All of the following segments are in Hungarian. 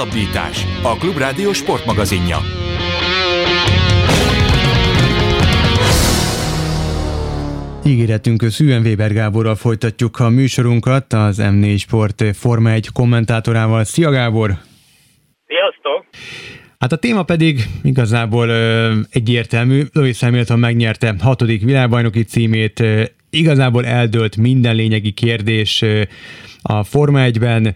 Hosszabbítás, a Klubrádió sportmagazinja. Ígéretünk Szűen Weber Gáborral folytatjuk a műsorunkat, az M4 Sport Forma 1 kommentátorával. Szia Gábor! Sziasztok! Hát a téma pedig igazából ö, egyértelmű. Lewis Hamilton megnyerte hatodik világbajnoki címét, ö, igazából eldőlt minden lényegi kérdés ö, a Forma 1-ben,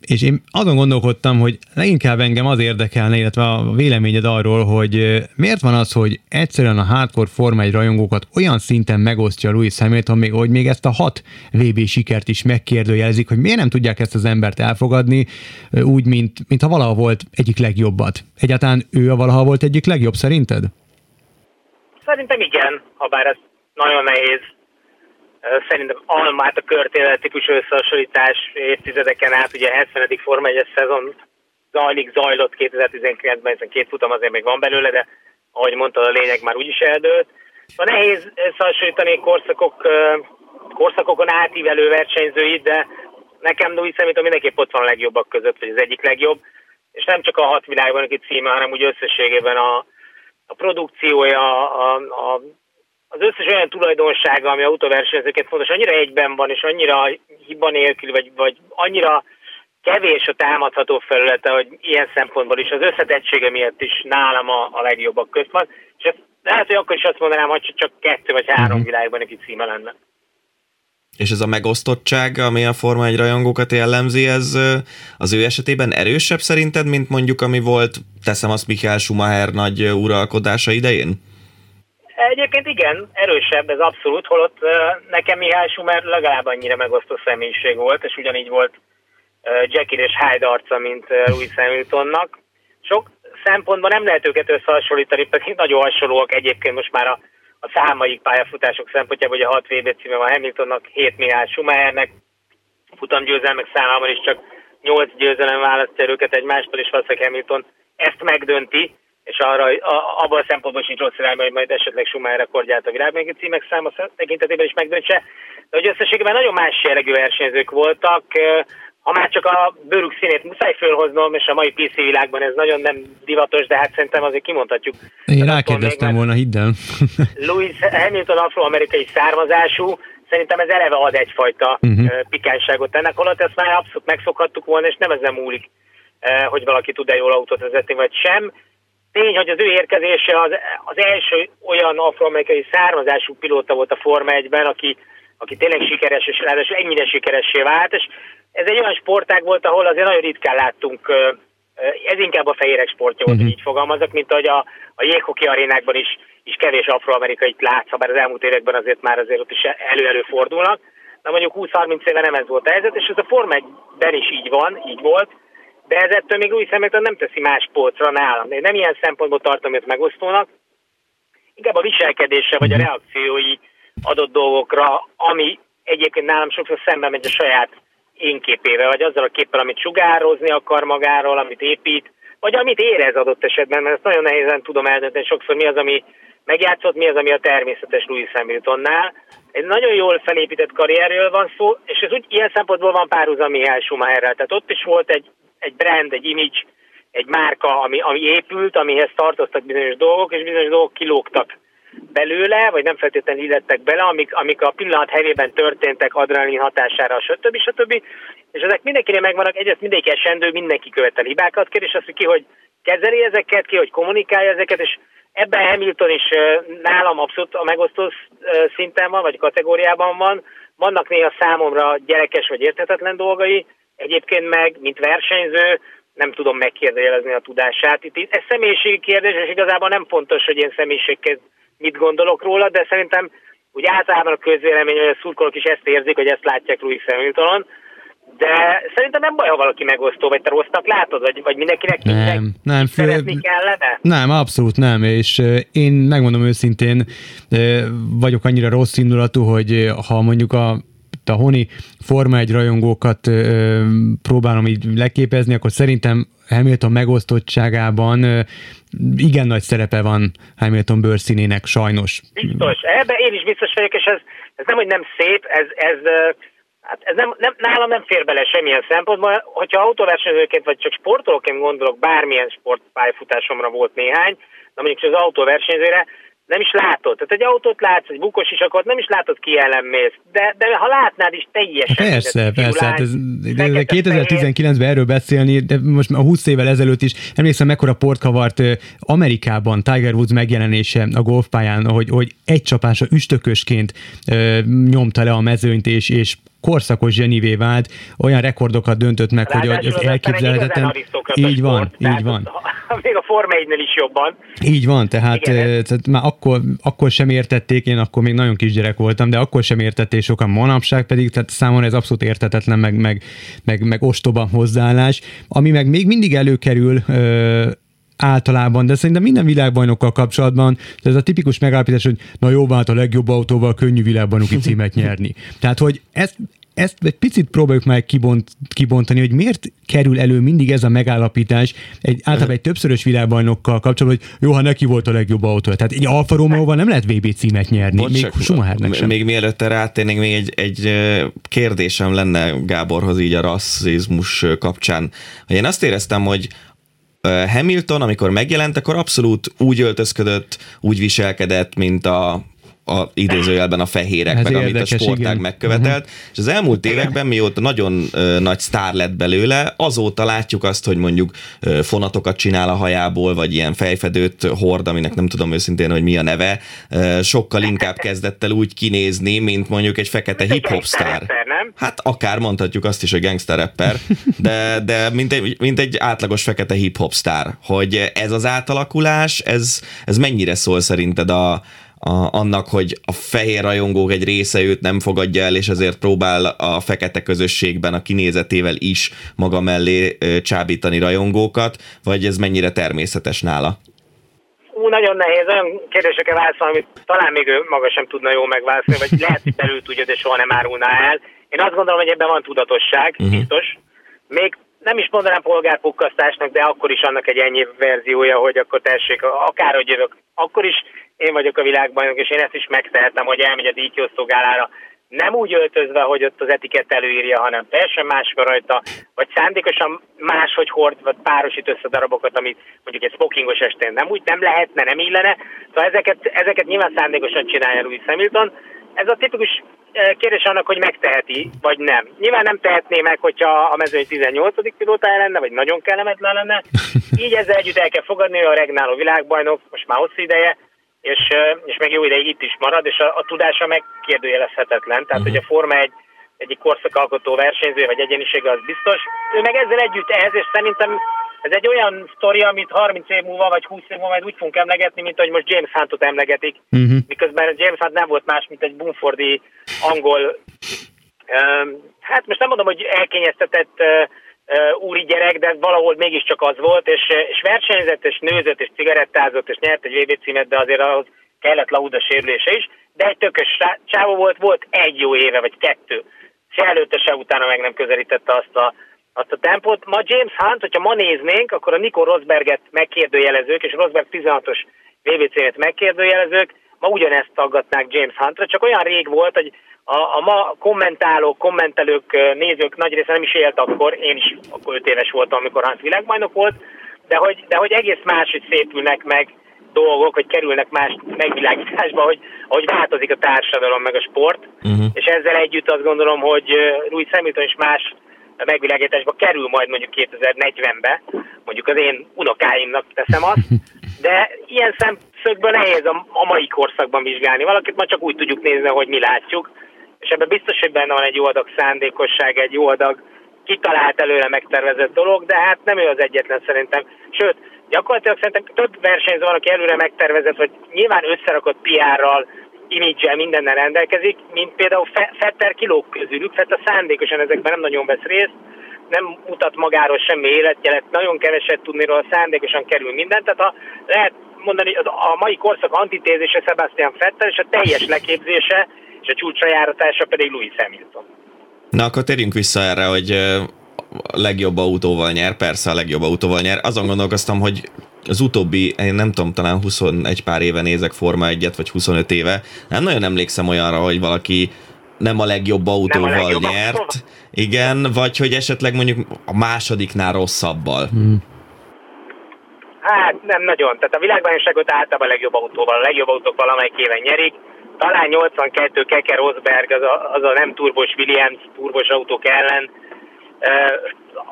és én azon gondolkodtam, hogy leginkább engem az érdekelne, illetve a véleményed arról, hogy miért van az, hogy egyszerűen a hardcore Forma 1 rajongókat olyan szinten megosztja Louis Hamilton, még, hogy még ezt a hat VB sikert is megkérdőjelezik, hogy miért nem tudják ezt az embert elfogadni, úgy, mint, mint ha valaha volt egyik legjobbat. Egyáltalán ő a valaha volt egyik legjobb szerinted? Szerintem igen, ha bár ez nagyon nehéz Szerintem almát a körtélet típusú összehasonlítás évtizedeken át, ugye a 70. Forma 1 szezon zajlik, zajlott 2019-ben, hiszen két futam azért még van belőle, de ahogy mondtad, a lényeg már úgyis eldőlt. Szóval nehéz összehasonlítani korszakok, korszakokon átívelő versenyzőit, de nekem Louis Hamilton mindenképp ott van a legjobbak között, vagy az egyik legjobb, és nem csak a hat világban, aki címe, hanem úgy összességében a, a produkciója, a, a az összes olyan tulajdonsága, ami autóversenyzőket fontos, annyira egyben van, és annyira hiba nélkül, vagy, vagy annyira kevés a támadható felülete, hogy ilyen szempontból is az összetettsége miatt is nálam a, a legjobbak közt van, és ezt lehet, hogy akkor is azt mondanám, hogy csak kettő vagy három uh-huh. világban neki címe lenne. És ez a megosztottság, ami a Forma 1 rajongókat jellemzi, ez az ő esetében erősebb szerinted, mint mondjuk ami volt, teszem azt Michael Schumacher nagy uralkodása idején? Egyébként igen, erősebb ez abszolút, holott nekem Mihály Schumer legalább annyira megosztó személyiség volt, és ugyanígy volt Jackie és Hyde arca, mint Louis Hamiltonnak. Sok szempontban nem lehet őket összehasonlítani, pedig nagyon hasonlóak egyébként most már a, a számaik pályafutások szempontjából, hogy a 6 VB címe van Hamiltonnak, 7 Mihály Schumachernek, futamgyőzelmek számában is csak 8 győzelem választja őket egymástól, és valószínűleg Hamilton ezt megdönti, és arra, a, abban a szempontból sincs rossz irányban, hogy majd esetleg Schumacher rekordját a világbajnoki címek száma tekintetében is megdöntse. De hogy összességében nagyon más jellegű versenyzők voltak, ha már csak a bőrük színét muszáj fölhoznom, és a mai PC világban ez nagyon nem divatos, de hát szerintem azért kimondhatjuk. Én rákérdeztem volna, hidd el. Louis Hamilton afroamerikai származású, szerintem ez eleve ad egyfajta uh-huh. pikánságot ennek, holott ezt már abszolút megszokhattuk volna, és nem ezen múlik, hogy valaki tud-e jól autót vezetni, vagy sem. Tény, hogy az ő érkezése az, az első olyan afroamerikai származású pilóta volt a Forma 1-ben, aki, aki tényleg sikeres, és ráadásul ennyire sikeressé vált, és ez egy olyan sportág volt, ahol azért nagyon ritkán láttunk, ez inkább a fehérek sportja volt, uh-huh. így fogalmazok, mint ahogy a, a jéghoki arénákban is, is kevés afroamerikait látsz, ha bár az elmúlt években azért már azért ott is elő-elő fordulnak. Na mondjuk 20-30 éve nem ez volt a helyzet, és ez a Forma 1-ben is így van, így volt, de ez ettől még új szemekről nem teszi más polcra nálam. Én nem ilyen szempontból tartom őt megosztónak, inkább a viselkedése vagy a mhm. reakciói adott dolgokra, ami egyébként nálam sokszor szemben megy a saját én képével, vagy azzal a képpel, amit sugározni akar magáról, amit épít, vagy amit érez adott esetben, mert ezt nagyon nehézen tudom eldönteni sokszor, mi az, ami megjátszott, mi az, ami a természetes Louis Hamiltonnál. Egy nagyon jól felépített karrierről van szó, és ez úgy ilyen szempontból van párhuzam Mihály Schumacherrel. Tehát ott is volt egy egy brand, egy image, egy márka, ami, ami épült, amihez tartoztak bizonyos dolgok, és bizonyos dolgok kilógtak belőle, vagy nem feltétlenül illettek bele, amik, amik a pillanat helyében történtek adrenalin hatására, stb. stb. És ezek mindenkinek megvannak, egyrészt mindenki esendő, mindenki követel hibákat kér, és azt, hogy ki, hogy kezeli ezeket, ki, hogy kommunikálja ezeket, és ebben Hamilton is nálam abszolút a megosztó szinten van, vagy kategóriában van. Vannak néha számomra gyerekes vagy érthetetlen dolgai, Egyébként meg, mint versenyző, nem tudom megkérdőjelezni a tudását. Itt ez személyiségi kérdés, és igazából nem fontos, hogy én személyiségként mit gondolok róla, de szerintem úgy általában a közvélemény, vagy a szurkolók is ezt érzik, hogy ezt látják Louis Hamiltonon, de szerintem nem baj, ha valaki megosztó, vagy te rossznak látod, vagy, vagy mindenkinek nem, nem, szeretni kellene? Nem, abszolút nem, és én megmondom őszintén, vagyok annyira rossz indulatú, hogy ha mondjuk a a honi Forma 1 rajongókat ö, próbálom így leképezni, akkor szerintem Hamilton megosztottságában ö, igen nagy szerepe van Hamilton bőrszínének, sajnos. Biztos, ebben én is biztos vagyok, és ez, ez nem, hogy nem szép, ez, ez Hát ez nem, nem, nálam nem fér bele semmilyen szempontból. Hogyha autóversenyzőként vagy csak sportolóként gondolok, bármilyen sportpályafutásomra volt néhány, na mondjuk az autóversenyzőre, nem is látod. Tehát egy autót látsz, egy bukos is, akkor nem is látod ki ellen mész. De, de ha látnád is teljesen... Persze, persze. Hát ez, de, de 2019-ben erről beszélni, de most a 20 évvel ezelőtt is emlékszem, mekkora port kavart Amerikában Tiger Woods megjelenése a golfpályán, hogy, hogy egy csapása üstökösként nyomta le a mezőnyt, és, és korszakos zsenivé vált, olyan rekordokat döntött meg, hogy az elképzelhetetlen. Így van, így van. Még a Forma 1 is jobban. Így van, tehát, tehát már akkor, akkor sem értették, én akkor még nagyon kisgyerek voltam, de akkor sem értették sokan manapság, pedig tehát számomra ez abszolút értetetlen, meg, meg, meg, meg ostoba hozzáállás. Ami meg még mindig előkerül, általában, de szerintem minden világbajnokkal kapcsolatban ez a tipikus megállapítás, hogy na jó, hát a legjobb autóval könnyű világbajnoki címet nyerni. Tehát, hogy ezt, ezt egy picit próbáljuk meg kibont, kibontani, hogy miért kerül elő mindig ez a megállapítás egy általában egy többszörös világbajnokkal kapcsolatban, hogy jó, ha neki volt a legjobb autó. Tehát egy Alfa romeo nem lehet VB címet nyerni, Bocs, még Schumachernek sem. Még mielőtt erre áttérnénk, még egy, egy kérdésem lenne Gáborhoz így a rasszizmus kapcsán. Én azt éreztem, hogy Hamilton, amikor megjelent, akkor abszolút úgy öltözködött, úgy viselkedett, mint a a idézőjelben a fehérek, Ez meg érdekes, amit a sportág igen. megkövetelt, uh-huh. és az elmúlt években, mióta nagyon uh, nagy sztár lett belőle, azóta látjuk azt, hogy mondjuk uh, fonatokat csinál a hajából, vagy ilyen fejfedőt hord, aminek nem tudom őszintén, hogy mi a neve, uh, sokkal inkább kezdett el úgy kinézni, mint mondjuk egy fekete hip-hop sztár. Hát akár mondhatjuk azt is, hogy gangster rapper, de, de mint, egy, mint egy átlagos fekete hip-hop sztár, hogy ez az átalakulás, ez, ez mennyire szól szerinted a, a, annak, hogy a fehér rajongók egy része őt nem fogadja el, és ezért próbál a fekete közösségben a kinézetével is maga mellé csábítani rajongókat, vagy ez mennyire természetes nála? Ú, nagyon nehéz, olyan kérdésekre válaszolni, amit talán még ő maga sem tudna jól megválaszolni, vagy lehet, hogy belül tudja, de soha nem árulná el. Én azt gondolom, hogy ebben van tudatosság, uh-huh. biztos. Még nem is mondanám polgárpukkasztásnak, de akkor is annak egy ennyi verziója, hogy akkor tessék, akárhogy jövök, akkor is én vagyok a világbajnok, és én ezt is megtehetem, hogy elmegy a díjkiosztógálára, nem úgy öltözve, hogy ott az etikett előírja, hanem teljesen más van rajta, vagy szándékosan máshogy hord, vagy párosít össze darabokat, amit mondjuk egy smokingos estén nem úgy nem lehetne, nem illene. Szóval ezeket, ezeket nyilván szándékosan csinálja Louis Hamilton. Ez a tipikus eh, kérdés annak, hogy megteheti, vagy nem. Nyilván nem tehetné meg, hogyha a mezőny 18. pilótája lenne, vagy nagyon kellemetlen lenne. Így ezzel együtt el kell fogadni, hogy a regnáló világbajnok most már hosszú ideje, és, és még jó ideig itt is marad, és a, a tudása megkérdőjelezhetetlen. Tehát, uh-huh. hogy a Forma egy egyik korszakalkotó versenyző vagy egyénisége az biztos. Ő meg ezzel együtt ehhez, és szerintem ez egy olyan sztori, amit 30 év múlva vagy 20 év múlva majd úgy fogunk emlegetni, mint ahogy most James Huntot emlegetik. Uh-huh. Miközben James Hunt nem volt más, mint egy Bumfordi angol, hát most nem mondom, hogy elkényeztetett úri gyerek, de valahol mégiscsak az volt, és, és versenyzett, és nőzött, és cigarettázott, és nyert egy VB címet, de azért ahhoz kellett lauda sérülése is, de egy tökös csávó volt, volt egy jó éve, vagy kettő. Se előtte, se utána meg nem közelítette azt a, azt a tempót. Ma James Hunt, hogyha ma néznénk, akkor a Nico Rosberget megkérdőjelezők, és Rosberg 16-os VB címet megkérdőjelezők, ma ugyanezt taggatnák James Huntra, csak olyan rég volt, hogy a, a ma kommentálók, kommentelők, nézők nagy része nem is élt akkor, én is akkor 5 éves voltam, amikor Hans világbajnok volt, de hogy, de hogy egész máshogy szépülnek meg dolgok, hogy kerülnek más megvilágításba, hogy, hogy változik a társadalom meg a sport, uh-huh. és ezzel együtt azt gondolom, hogy Louis Hamilton is más megvilágításba kerül majd mondjuk 2040-be, mondjuk az én unokáimnak teszem azt, de ilyen szemszögből nehéz a, a mai korszakban vizsgálni. Valakit ma csak úgy tudjuk nézni, hogy mi látjuk, és ebben biztos, hogy benne van egy jó adag szándékosság, egy jó adag kitalált előre megtervezett dolog, de hát nem ő az egyetlen szerintem. Sőt, gyakorlatilag szerintem több versenyző van, aki előre megtervezett, hogy nyilván összerakott PR-ral, imidzsel mindennel rendelkezik, mint például Fetter kilók közülük, Fetter szándékosan ezekben nem nagyon vesz részt, nem mutat magáról semmi életjelet, nagyon keveset tudni róla, szándékosan kerül mindent, tehát ha lehet mondani, az a mai korszak antitézése Sebastian Vettel, és a teljes leképzése és a csúcsra járatása pedig Louis Hamilton. Na akkor térjünk vissza erre, hogy a legjobb autóval nyer, persze a legjobb autóval nyer. Azon gondolkoztam, hogy az utóbbi, én nem tudom, talán 21 pár éve nézek Forma 1 vagy 25 éve, nem nagyon emlékszem olyanra, hogy valaki nem a legjobb autóval a legjobb nyert, autó. igen, vagy hogy esetleg mondjuk a másodiknál rosszabbal. Hmm. Hát nem nagyon. Tehát a világbajnokságot általában a legjobb autóval. A legjobb autók valamelyik éven nyerik. Talán 82 Keke Rosberg, az a, az a nem turbos Williams turbos autók ellen.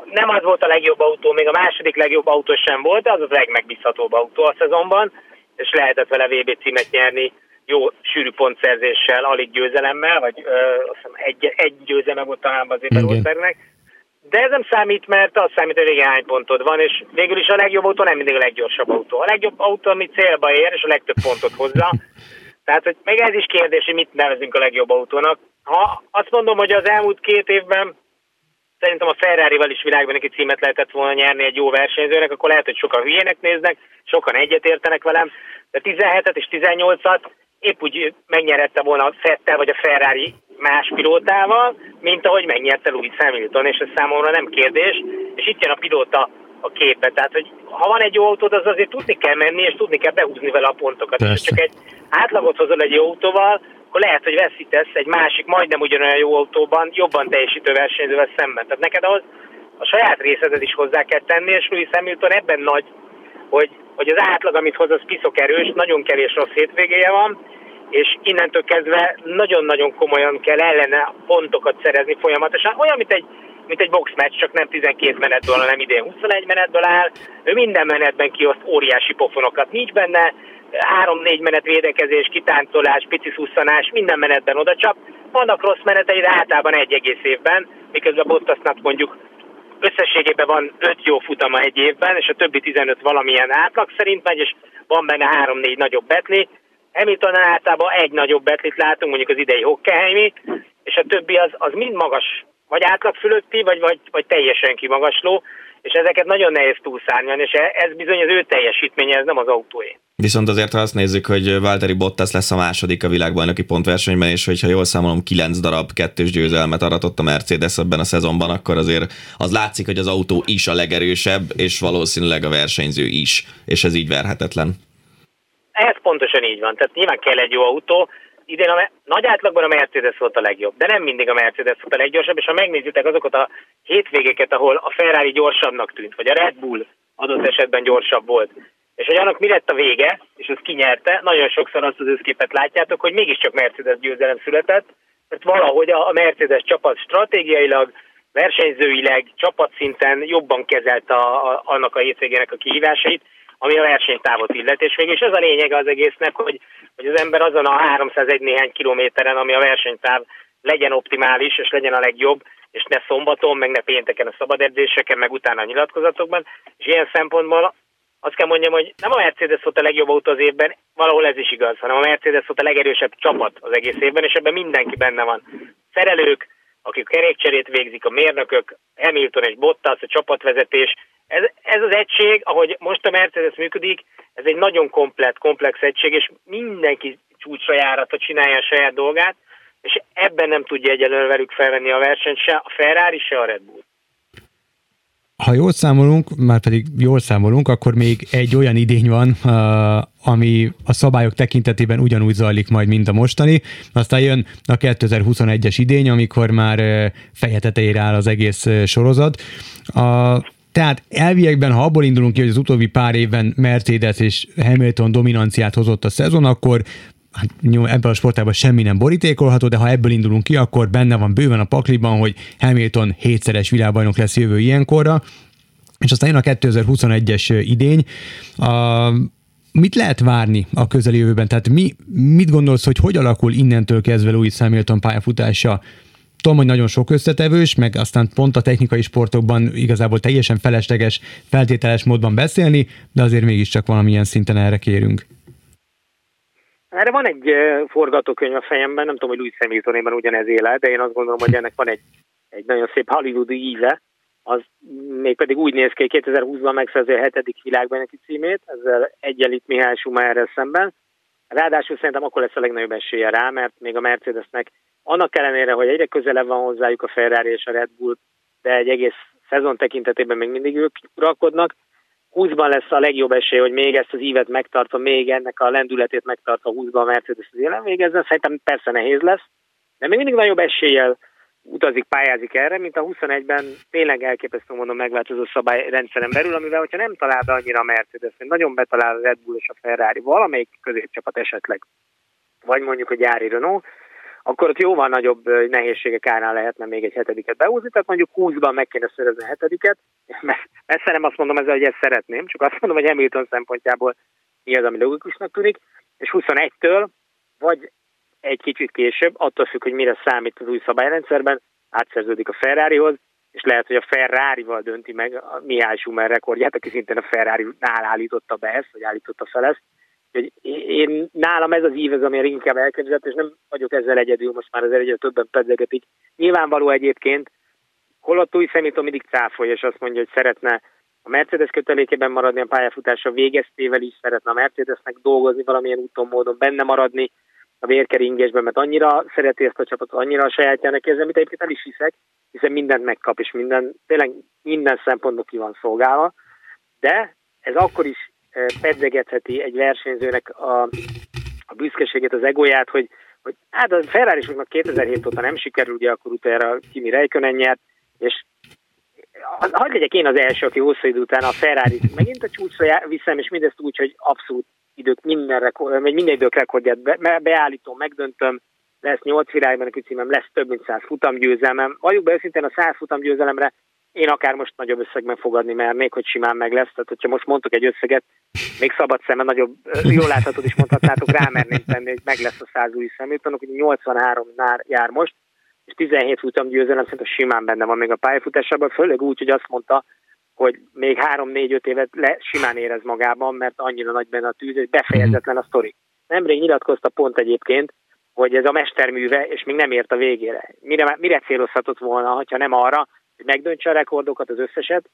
Nem az volt a legjobb autó, még a második legjobb autó sem volt, de az az legmegbízhatóbb autó a szezonban, és lehetett vele VB címet nyerni jó sűrű pontszerzéssel, alig győzelemmel, vagy ö, azt hiszem egy, egy győzelme volt talán az éppen Rosbergnek. De ez nem számít, mert az számít, hogy végén hány pontod van, és végül is a legjobb autó nem mindig a leggyorsabb autó. A legjobb autó, ami célba ér, és a legtöbb pontot hozza. Tehát, hogy még ez is kérdés, hogy mit nevezünk a legjobb autónak. Ha azt mondom, hogy az elmúlt két évben szerintem a Ferrari-val is világban neki címet lehetett volna nyerni egy jó versenyzőnek, akkor lehet, hogy sokan hülyének néznek, sokan egyetértenek velem, de 17-et és 18-at épp úgy megnyerette volna a Fettel vagy a Ferrari más pilótával, mint ahogy megnyerte Louis Hamilton, és ez számomra nem kérdés, és itt jön a pilóta a képbe. Tehát, hogy ha van egy jó autód, az azért tudni kell menni, és tudni kell behúzni vele a pontokat. Persze. És csak egy átlagot hozol egy jó autóval, akkor lehet, hogy veszítesz egy másik, majdnem ugyanolyan jó autóban, jobban teljesítő versenyzővel szemben. Tehát neked ahhoz a saját részedet is hozzá kell tenni, és Louis Hamilton ebben nagy, hogy, hogy az átlag, amit hoz, az piszok erős, nagyon kevés rossz hétvégéje van, és innentől kezdve nagyon-nagyon komolyan kell ellene pontokat szerezni folyamatosan. Olyan, mint egy, mint egy boxmeccs, csak nem 12 menetből, hanem idén 21 menetből áll. Ő minden menetben kioszt óriási pofonokat. Nincs benne három-négy menet védekezés, kitáncolás, pici szusszanás, minden menetben oda csap. Vannak rossz menetei, de általában egy egész évben, miközben Bottasnak mondjuk összességében van 5 jó futama egy évben, és a többi 15 valamilyen átlag szerint megy, és van benne 3-4 nagyobb betli. Hamilton általában egy nagyobb betlit látunk, mondjuk az idei Hockenheimi, és a többi az, az mind magas, vagy átlag fölötti, vagy, vagy, vagy teljesen kimagasló, és ezeket nagyon nehéz túlszárnyalni, és ez bizony az ő teljesítménye, ez nem az autóé. Viszont azért, ha azt nézzük, hogy Valtteri Bottas lesz a második a világbajnoki pontversenyben, és hogyha jól számolom, kilenc darab kettős győzelmet aratott a Mercedes ebben a szezonban, akkor azért az látszik, hogy az autó is a legerősebb, és valószínűleg a versenyző is, és ez így verhetetlen. Ez pontosan így van. Tehát nyilván kell egy jó autó. Idén a nagy átlagban a Mercedes volt a legjobb, de nem mindig a Mercedes volt a leggyorsabb, és ha megnézitek azokat a hétvégéket, ahol a Ferrari gyorsabbnak tűnt, vagy a Red Bull adott esetben gyorsabb volt, és hogy annak mi lett a vége, és az kinyerte, nagyon sokszor azt az összképet látjátok, hogy mégiscsak Mercedes győzelem született, mert valahogy a Mercedes csapat stratégiailag, versenyzőileg, csapatszinten jobban kezelte a, a, annak a hétvégének a kihívásait, ami a versenytávot illet, és végül is az a lényege az egésznek, hogy, hogy az ember azon a 301 néhány kilométeren, ami a versenytáv legyen optimális, és legyen a legjobb, és ne szombaton, meg ne pénteken a szabad edzéseken, meg utána a nyilatkozatokban, és ilyen szempontból azt kell mondjam, hogy nem a Mercedes volt a legjobb autó az évben, valahol ez is igaz, hanem a Mercedes volt a legerősebb csapat az egész évben, és ebben mindenki benne van. Szerelők, akik kerékcserét végzik, a mérnökök, Hamilton és Bottas, a csapatvezetés. Ez, ez az egység, ahogy most a Mercedes működik, ez egy nagyon komplet, komplex egység, és mindenki csúcsra járata csinálja a saját dolgát, és ebben nem tudja egyelőre velük felvenni a versenyt se a Ferrari, se a Red Bull ha jól számolunk, már pedig jól számolunk, akkor még egy olyan idény van, ami a szabályok tekintetében ugyanúgy zajlik majd, mint a mostani. Aztán jön a 2021-es idény, amikor már feje tetejére áll az egész sorozat. A, tehát elviekben, ha abból indulunk ki, hogy az utóbbi pár évben Mercedes és Hamilton dominanciát hozott a szezon, akkor hát ebben a sportában semmi nem borítékolható, de ha ebből indulunk ki, akkor benne van bőven a pakliban, hogy Hamilton hétszeres világbajnok lesz jövő ilyenkorra, és aztán jön a 2021-es idény. A, mit lehet várni a közeljövőben? Tehát mi, mit gondolsz, hogy hogy alakul innentől kezdve Louis Hamilton pályafutása? Tudom, hogy nagyon sok összetevős, meg aztán pont a technikai sportokban igazából teljesen felesleges, feltételes módban beszélni, de azért mégiscsak valamilyen szinten erre kérünk. Erre van egy forgatókönyv a fejemben, nem tudom, hogy Louis Hamiltonéban ugyanez éle, de én azt gondolom, hogy ennek van egy, egy nagyon szép hollywoodi íze, az mégpedig úgy néz ki, hogy 2020-ban megszerzi a hetedik világbajnoki címét, ezzel egyenlít Mihály Schumacherrel szemben. Ráadásul szerintem akkor lesz a legnagyobb esélye rá, mert még a Mercedesnek annak ellenére, hogy egyre közelebb van hozzájuk a Ferrari és a Red Bull, de egy egész szezon tekintetében még mindig ők uralkodnak, 20-ban lesz a legjobb esély, hogy még ezt az ívet megtartva, még ennek a lendületét megtartva 20-ban a Mercedes az élen végezzen. Szerintem persze nehéz lesz, de még mindig nagyobb eséllyel utazik, pályázik erre, mint a 21-ben tényleg elképesztő mondom megváltozó szabályrendszeren belül, amivel, hogyha nem talál be annyira a Mercedes, nagyon betalál a Red Bull és a Ferrari, valamelyik középcsapat esetleg, vagy mondjuk a gyári Renault, akkor ott jóval nagyobb nehézségek árán lehetne még egy hetediket behúzni, tehát mondjuk 20-ban meg kéne szerezni a hetediket. Messze nem azt mondom ezzel, hogy ezt szeretném, csak azt mondom, hogy Hamilton szempontjából mi az, ami logikusnak tűnik, és 21-től vagy egy kicsit később, attól függ, hogy mire számít az új szabályrendszerben, átszerződik a Ferrarihoz, és lehet, hogy a Ferrari-val dönti meg a Mihály Schumer rekordját, aki szintén a Ferrari-nál állította be ezt, vagy állította fel ezt. Hogy én, nálam ez az ív, ez, ami inkább elképzelhető, és nem vagyok ezzel egyedül, most már az egyre többen pedzegetik. Nyilvánvaló egyébként, holott új szemító mindig cáfolja, és azt mondja, hogy szeretne a Mercedes kötelékében maradni a pályafutása végeztével is, szeretne a Mercedesnek dolgozni valamilyen úton, módon, benne maradni, a vérkeringésben, mert annyira szereti ezt a csapatot, annyira a sajátjának érzem, amit egyébként el is hiszek, hiszen mindent megkap, és minden, tényleg minden szempontból ki van szolgálva, de ez akkor is pedzegetheti egy versenyzőnek a, a büszkeségét, az egóját, hogy, hogy hát a ferrari 2007 óta nem sikerül, ugye akkor utána Kimi Räikkönen nyert, és hagyd legyek én az első, aki hosszú idő után a Ferrari megint a csúcsra viszem, és mindezt úgy, hogy abszolút idők minden, rekord, minden idők rekordját be, beállítom, megdöntöm, lesz 8 világbajnoki címem, lesz több mint 100 futamgyőzelmem. Valljuk be őszintén a 100 futamgyőzelemre én akár most nagyobb összegben fogadni mernék, hogy simán meg lesz. Tehát, hogyha most mondtuk egy összeget, még szabad szemben nagyobb, jól láthatod is mondhatnátok, rámerném tenni, hogy meg lesz a 100 új személytanok, hogy 83 nál jár most, és 17 futamgyőzelem szerintem simán benne van még a pályafutásában, főleg úgy, hogy azt mondta, hogy még három-négy-öt évet le, simán érez magában, mert annyira nagy benne a tűz, és befejezetlen a sztori. Nemrég nyilatkozta pont egyébként, hogy ez a mesterműve, és még nem ért a végére. Mire, mire célozhatott volna, ha nem arra, hogy megdöntse a rekordokat, az összeset,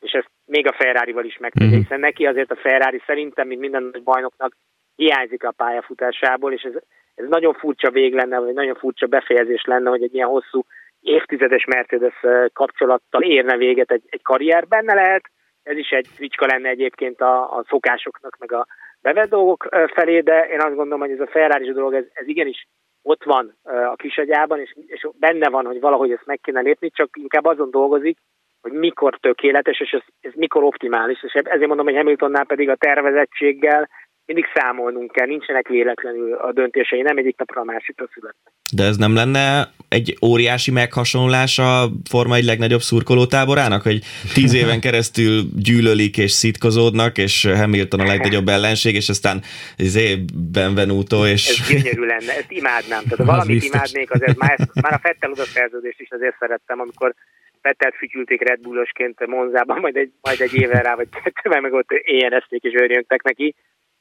és ezt még a Ferrari-val is megtegye, mm. hiszen neki azért a Ferrari szerintem, mint minden nagy bajnoknak, hiányzik a pályafutásából, és ez, ez nagyon furcsa vég lenne, vagy nagyon furcsa befejezés lenne, hogy egy ilyen hosszú évtizedes Mercedes kapcsolattal érne véget egy, egy karrier. Benne lehet, ez is egy fricska lenne egyébként a, a szokásoknak, meg a bevett dolgok felé, de én azt gondolom, hogy ez a ferrari dolog, ez, ez igenis ott van a kisagyában, és, és benne van, hogy valahogy ezt meg kéne lépni, csak inkább azon dolgozik, hogy mikor tökéletes, és ez, ez mikor optimális, és ezért mondom, hogy Hamiltonnál pedig a tervezettséggel, mindig számolnunk kell, nincsenek véletlenül a döntései, nem egyik napra a másikra születnek. De ez nem lenne egy óriási meghasonlás a Forma egy legnagyobb szurkolótáborának, hogy tíz éven keresztül gyűlölik és szitkozódnak, és Hamilton a legnagyobb ellenség, és aztán izé Benvenuto, és... Ez gyönyörű lenne, ezt imádnám. Tehát valamit biztos. imádnék, azért már, ezt, már a Fettel oda szerződést is azért szerettem, amikor Fettelt fütyülték Red Bullosként Monzában, majd egy, majd egy éve rá, vagy kettővel meg ott éjjelezték és örjöntek neki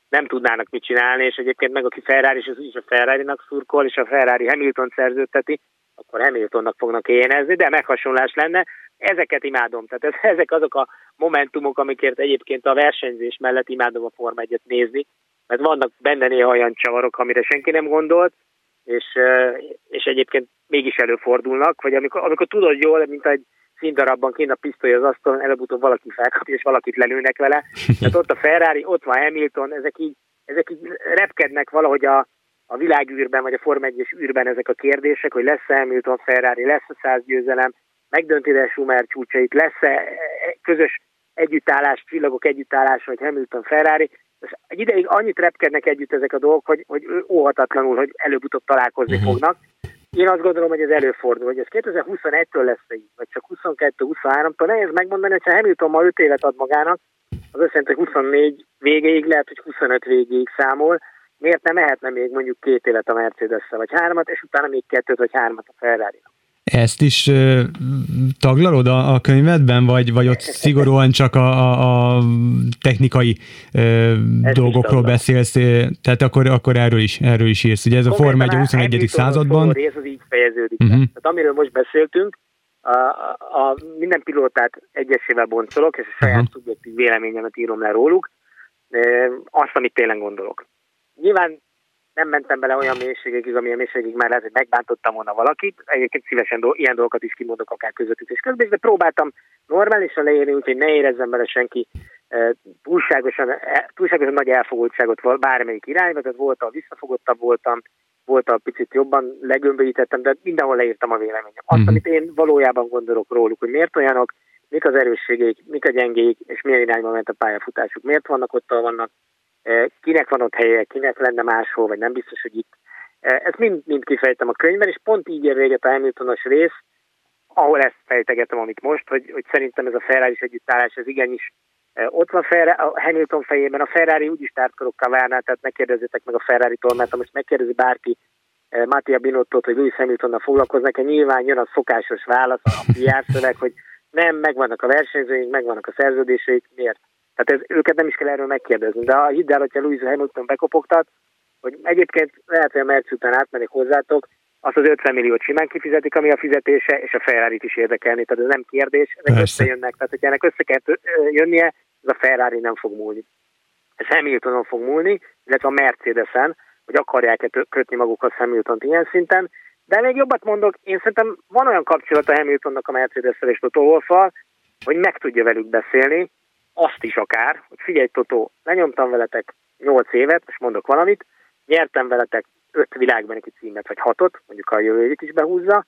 nem tudnának mit csinálni, és egyébként meg aki Ferrari, és az úgyis a Ferrari-nak szurkol, és a Ferrari Hamilton szerződteti, akkor Hamiltonnak fognak énezni, de meghasonlás lenne. Ezeket imádom, tehát ez, ezek azok a momentumok, amikért egyébként a versenyzés mellett imádom a Forma 1 nézni, mert vannak benne néha olyan csavarok, amire senki nem gondolt, és, és egyébként mégis előfordulnak, vagy amikor, amikor tudod jól, mint egy színdarabban kint a pisztoly az asztalon, előbb-utóbb valaki felkapja, és valakit lelőnek vele. Tehát ott a Ferrari, ott van Hamilton, ezek így, ezek így repkednek valahogy a, a világűrben, vagy a Form 1 űrben ezek a kérdések, hogy lesz-e Hamilton Ferrari, lesz-e száz győzelem, megdönti -e Schumer csúcsait, lesz-e közös együttállás, csillagok együttállása, vagy Hamilton Ferrari. Egy ideig annyit repkednek együtt ezek a dolgok, hogy, hogy óhatatlanul, hogy előbb-utóbb találkozni uh-huh. fognak. Én azt gondolom, hogy ez előfordul, hogy ez 2021-től lesz így, vagy csak 22-23-tól. Nehéz megmondani, hogy ha Hamilton ma 5 évet ad magának, az azt jelenti, hogy 24 végéig lehet, hogy 25 végéig számol. Miért nem mehetne még mondjuk két évet a mercedes vagy hármat, és utána még kettőt vagy hármat a ferrari -nak. Ezt is ö, taglalod a, a könyvedben, vagy, vagy ott szigorúan csak a, a, a technikai ö, dolgokról beszélsz, tehát akkor, akkor erről is, erről is írsz. Ugye ez a Forma 1 a 21. században. rész az így fejeződik. Uh-huh. Tehát amiről most beszéltünk, a, a, a minden pilótát egyesével boncolok, és a saját uh-huh. szubjektív véleményemet írom le róluk, azt, amit tényleg gondolok. Nyilván nem mentem bele olyan mélységekig, amilyen mélységig már lehet, hogy megbántottam volna valakit. Egyébként szívesen do- ilyen dolgokat is kimondok akár közvetítés közben, de próbáltam normálisan leírni, úgyhogy ne érezzen bele senki túlságosan, e, túlságosan nagy elfogultságot bármelyik irányba, tehát voltam, visszafogottabb voltam, volt a picit jobban legömbölyítettem, de mindenhol leírtam a véleményem. Azt, mm. amit én valójában gondolok róluk, hogy miért olyanok, mik az erősségeik, mik a gyengéik, és milyen irányba ment a pályafutásuk, miért vannak ott, ahol vannak, kinek van ott helye, kinek lenne máshol, vagy nem biztos, hogy itt. Ezt mind, mind kifejtem a könyvben, és pont így ér véget a Hamiltonos rész, ahol ezt fejtegetem, amit most, hogy, hogy szerintem ez a Ferrari együttállás, ez igenis ott van Ferrari, a Hamilton fejében, a Ferrari úgyis tártkorokkal várná, tehát ne kérdezzétek meg a Ferrari-tól, most megkérdezi bárki Mattia Binottot, hogy Lewis Hamiltonnal foglalkoznak, -e, nyilván jön a szokásos válasz, a PR szöveg, hogy nem, megvannak a versenyzőink, megvannak a szerződéseik, miért? Tehát ez, őket nem is kell erről megkérdezni, de hidd el, hogyha Lewis Hamilton bekopogtat, hogy egyébként lehet, hogy a Merc után átmenik hozzátok, azt az 50 milliót simán kifizetik, ami a fizetése, és a ferrari is érdekelni, tehát ez nem kérdés, ezek Persze. összejönnek, tehát hogyha ennek össze kell jönnie, ez a Ferrari nem fog múlni. Ez Hamiltonon fog múlni, illetve a Mercedesen, hogy akarják-e kötni magukhoz Hamiltont ilyen szinten, de még jobbat mondok, én szerintem van olyan kapcsolat a Hamiltonnak a mercedes és Toto Wolffal, hogy meg tudja velük beszélni, azt is akár, hogy figyelj Toto, lenyomtam veletek 8 évet, és mondok valamit, nyertem veletek öt világban egy címet, vagy hatot, mondjuk a jövő is behúzza.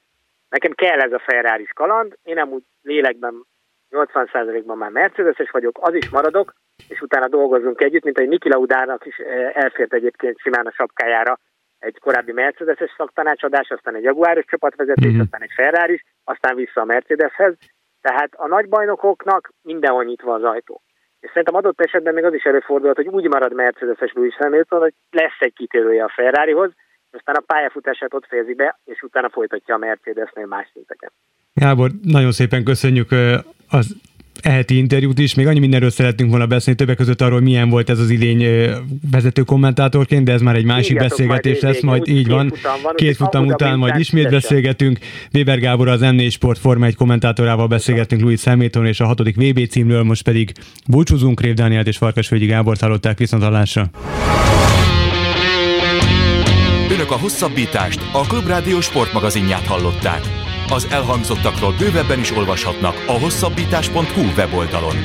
Nekem kell ez a ferrari kaland, én nem úgy lélekben 80%-ban már Mercedes-es vagyok, az is maradok, és utána dolgozunk együtt, mint egy Niki Laudának is eh, elfért egyébként simán a sapkájára egy korábbi Mercedes-es szaktanácsadás, aztán egy Jaguáros csapatvezetés, mm-hmm. aztán egy Ferrari, aztán vissza a Mercedeshez. Tehát a nagybajnokoknak mindenhol nyitva az ajtó. És szerintem adott esetben még az is előfordulhat, hogy úgy marad Mercedes-es Lewis Hamilton, hogy lesz egy kitérője a Ferrarihoz, aztán a pályafutását ott fejezi be, és utána folytatja a Mercedesnél más szinteken. Gábor, nagyon szépen köszönjük az eheti interjút is. Még annyi mindenről szerettünk volna beszélni, többek között arról, milyen volt ez az idény vezető kommentátorként, de ez már egy másik Ígyatok beszélgetés majd lesz, majd így van. Két futam után majd ismét beszélgetünk. Weber Gábor az m Sport Forma egy kommentátorával beszélgetünk Louis Hamilton és a hatodik VB címről, most pedig búcsúzunk, Rév Dánielt és Farkasvölgyi Gábor hallották viszont hallásra. Önök a hosszabbítást, a Klubrádió sportmagazinját hallották. Az elhangzottakról bővebben is olvashatnak a hosszabbítás.hu weboldalon.